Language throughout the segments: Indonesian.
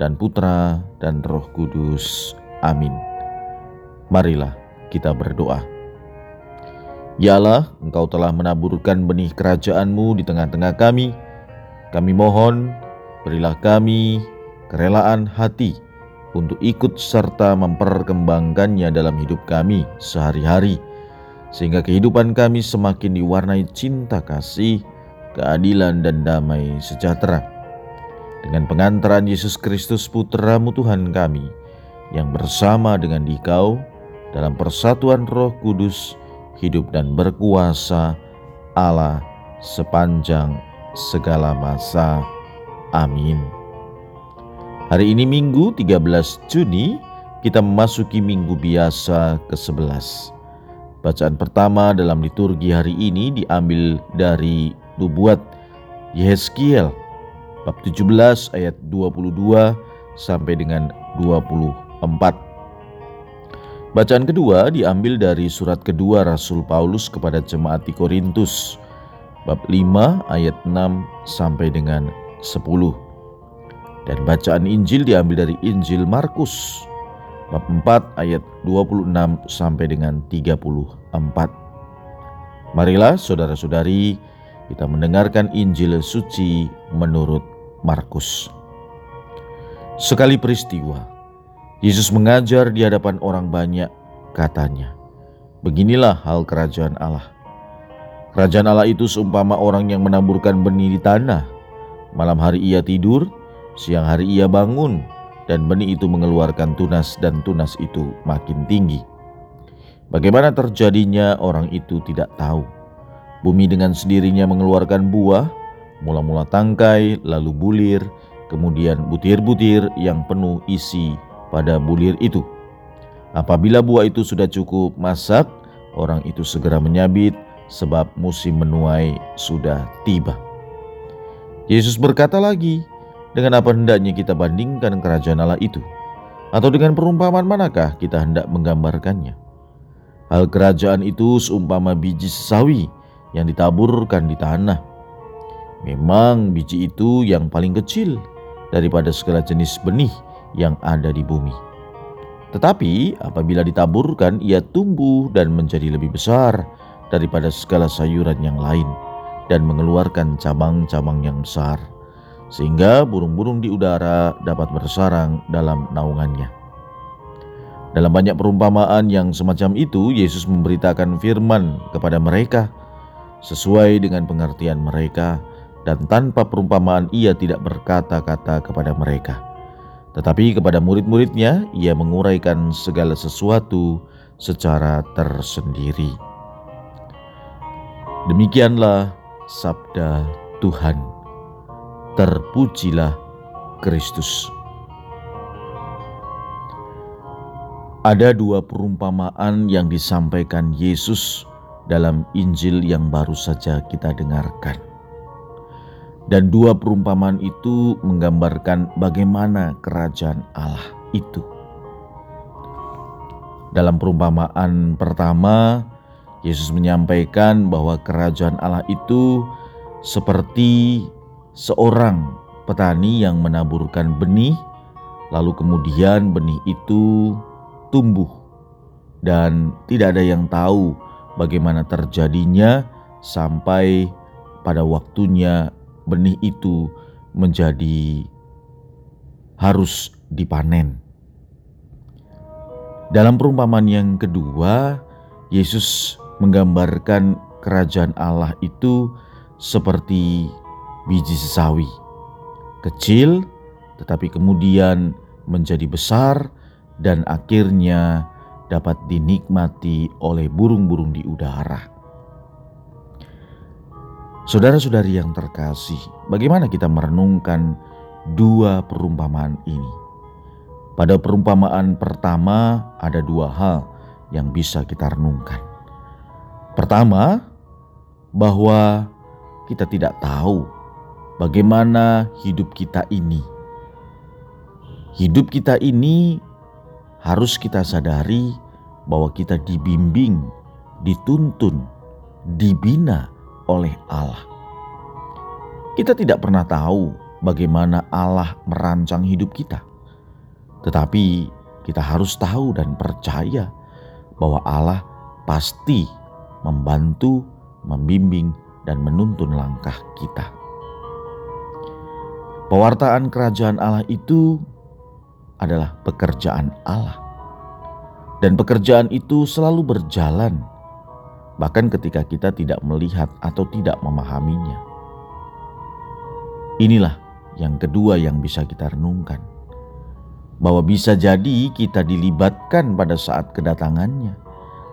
dan Putra dan Roh Kudus. Amin. Marilah kita berdoa. Ya Allah, Engkau telah menaburkan benih kerajaan-Mu di tengah-tengah kami. Kami mohon, berilah kami kerelaan hati untuk ikut serta memperkembangkannya dalam hidup kami sehari-hari, sehingga kehidupan kami semakin diwarnai cinta kasih, keadilan, dan damai sejahtera. Dengan pengantaran Yesus Kristus Putramu Tuhan kami, yang bersama dengan Dikau dalam persatuan Roh Kudus hidup dan berkuasa Allah sepanjang segala masa. Amin. Hari ini Minggu 13 Juni kita memasuki minggu biasa ke-11. Bacaan pertama dalam liturgi hari ini diambil dari Nubuat Yehezkiel bab 17 ayat 22 sampai dengan 24. Bacaan kedua diambil dari surat kedua Rasul Paulus kepada jemaat di Korintus bab 5 ayat 6 sampai dengan 10. Dan bacaan Injil diambil dari Injil Markus bab 4 ayat 26 sampai dengan 34. Marilah saudara-saudari kita mendengarkan Injil suci menurut Markus. Sekali peristiwa Yesus mengajar di hadapan orang banyak, katanya, Beginilah hal kerajaan Allah. Kerajaan Allah itu seumpama orang yang menaburkan benih di tanah. Malam hari ia tidur, siang hari ia bangun, dan benih itu mengeluarkan tunas dan tunas itu makin tinggi. Bagaimana terjadinya orang itu tidak tahu. Bumi dengan sendirinya mengeluarkan buah, mula-mula tangkai, lalu bulir, kemudian butir-butir yang penuh isi pada bulir itu. Apabila buah itu sudah cukup masak, orang itu segera menyabit sebab musim menuai sudah tiba. Yesus berkata lagi, dengan apa hendaknya kita bandingkan kerajaan Allah itu? Atau dengan perumpamaan manakah kita hendak menggambarkannya? Hal kerajaan itu seumpama biji sesawi yang ditaburkan di tanah. Memang biji itu yang paling kecil daripada segala jenis benih yang ada di bumi. Tetapi apabila ditaburkan, ia tumbuh dan menjadi lebih besar daripada segala sayuran yang lain dan mengeluarkan cabang-cabang yang besar, sehingga burung-burung di udara dapat bersarang dalam naungannya. Dalam banyak perumpamaan yang semacam itu, Yesus memberitakan firman kepada mereka sesuai dengan pengertian mereka, dan tanpa perumpamaan ia tidak berkata-kata kepada mereka. Tetapi kepada murid-muridnya ia menguraikan segala sesuatu secara tersendiri. Demikianlah sabda Tuhan. Terpujilah Kristus. Ada dua perumpamaan yang disampaikan Yesus dalam Injil yang baru saja kita dengarkan. Dan dua perumpamaan itu menggambarkan bagaimana kerajaan Allah itu. Dalam perumpamaan pertama, Yesus menyampaikan bahwa kerajaan Allah itu seperti seorang petani yang menaburkan benih, lalu kemudian benih itu tumbuh, dan tidak ada yang tahu bagaimana terjadinya sampai pada waktunya benih itu menjadi harus dipanen. Dalam perumpamaan yang kedua, Yesus menggambarkan kerajaan Allah itu seperti biji sesawi, kecil tetapi kemudian menjadi besar dan akhirnya dapat dinikmati oleh burung-burung di udara. Saudara-saudari yang terkasih, bagaimana kita merenungkan dua perumpamaan ini? Pada perumpamaan pertama, ada dua hal yang bisa kita renungkan. Pertama, bahwa kita tidak tahu bagaimana hidup kita ini. Hidup kita ini harus kita sadari bahwa kita dibimbing, dituntun, dibina oleh Allah. Kita tidak pernah tahu bagaimana Allah merancang hidup kita, tetapi kita harus tahu dan percaya bahwa Allah pasti membantu, membimbing, dan menuntun langkah kita. Pewartaan kerajaan Allah itu adalah pekerjaan Allah, dan pekerjaan itu selalu berjalan, bahkan ketika kita tidak melihat atau tidak memahaminya. Inilah yang kedua yang bisa kita renungkan, bahwa bisa jadi kita dilibatkan pada saat kedatangannya,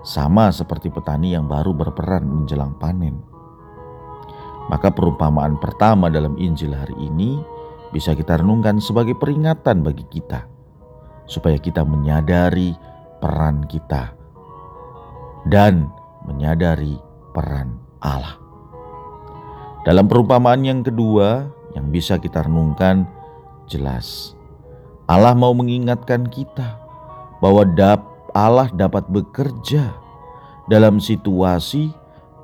sama seperti petani yang baru berperan menjelang panen. Maka perumpamaan pertama dalam Injil hari ini bisa kita renungkan sebagai peringatan bagi kita, supaya kita menyadari peran kita dan menyadari peran Allah. Dalam perumpamaan yang kedua, yang bisa kita renungkan jelas, Allah mau mengingatkan kita bahwa Allah dapat bekerja dalam situasi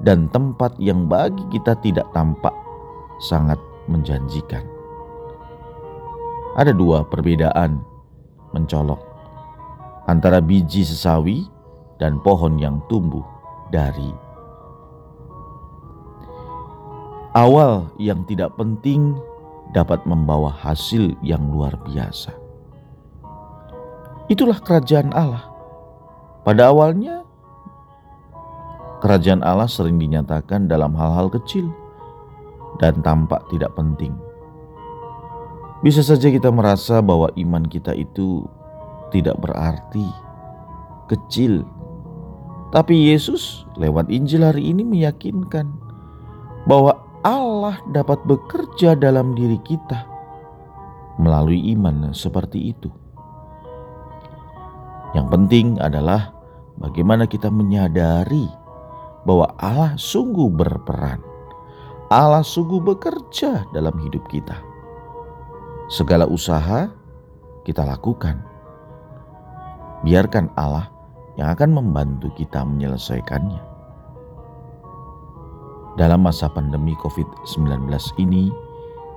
dan tempat yang bagi kita tidak tampak sangat menjanjikan ada dua perbedaan mencolok antara biji sesawi dan pohon yang tumbuh dari awal yang tidak penting dapat membawa hasil yang luar biasa. Itulah kerajaan Allah. Pada awalnya, kerajaan Allah sering dinyatakan dalam hal-hal kecil dan tampak tidak penting. Bisa saja kita merasa bahwa iman kita itu tidak berarti, kecil. Tapi Yesus lewat Injil hari ini meyakinkan bahwa Allah dapat bekerja dalam diri kita melalui iman seperti itu. Yang penting adalah bagaimana kita menyadari bahwa Allah sungguh berperan. Allah sungguh bekerja dalam hidup kita segala usaha kita lakukan. Biarkan Allah yang akan membantu kita menyelesaikannya. Dalam masa pandemi COVID-19 ini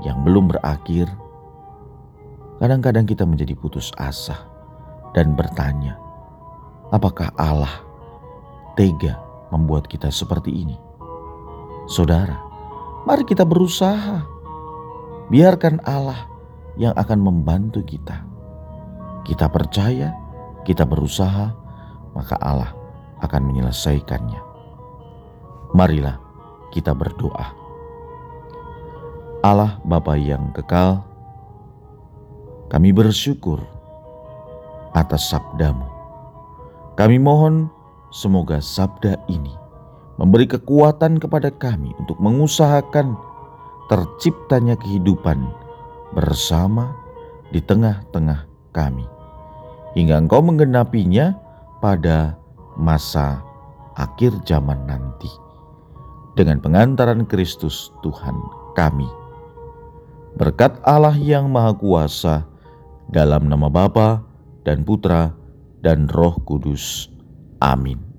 yang belum berakhir, kadang-kadang kita menjadi putus asa dan bertanya, apakah Allah tega membuat kita seperti ini? Saudara, mari kita berusaha. Biarkan Allah yang akan membantu kita. Kita percaya, kita berusaha, maka Allah akan menyelesaikannya. Marilah kita berdoa. Allah Bapa yang kekal, kami bersyukur atas sabdamu. Kami mohon semoga sabda ini memberi kekuatan kepada kami untuk mengusahakan terciptanya kehidupan bersama di tengah-tengah kami, hingga Engkau menggenapinya pada masa akhir zaman nanti. Dengan pengantaran Kristus Tuhan kami. Berkat Allah yang Maha Kuasa, dalam nama Bapa dan Putra dan Roh Kudus. Amin.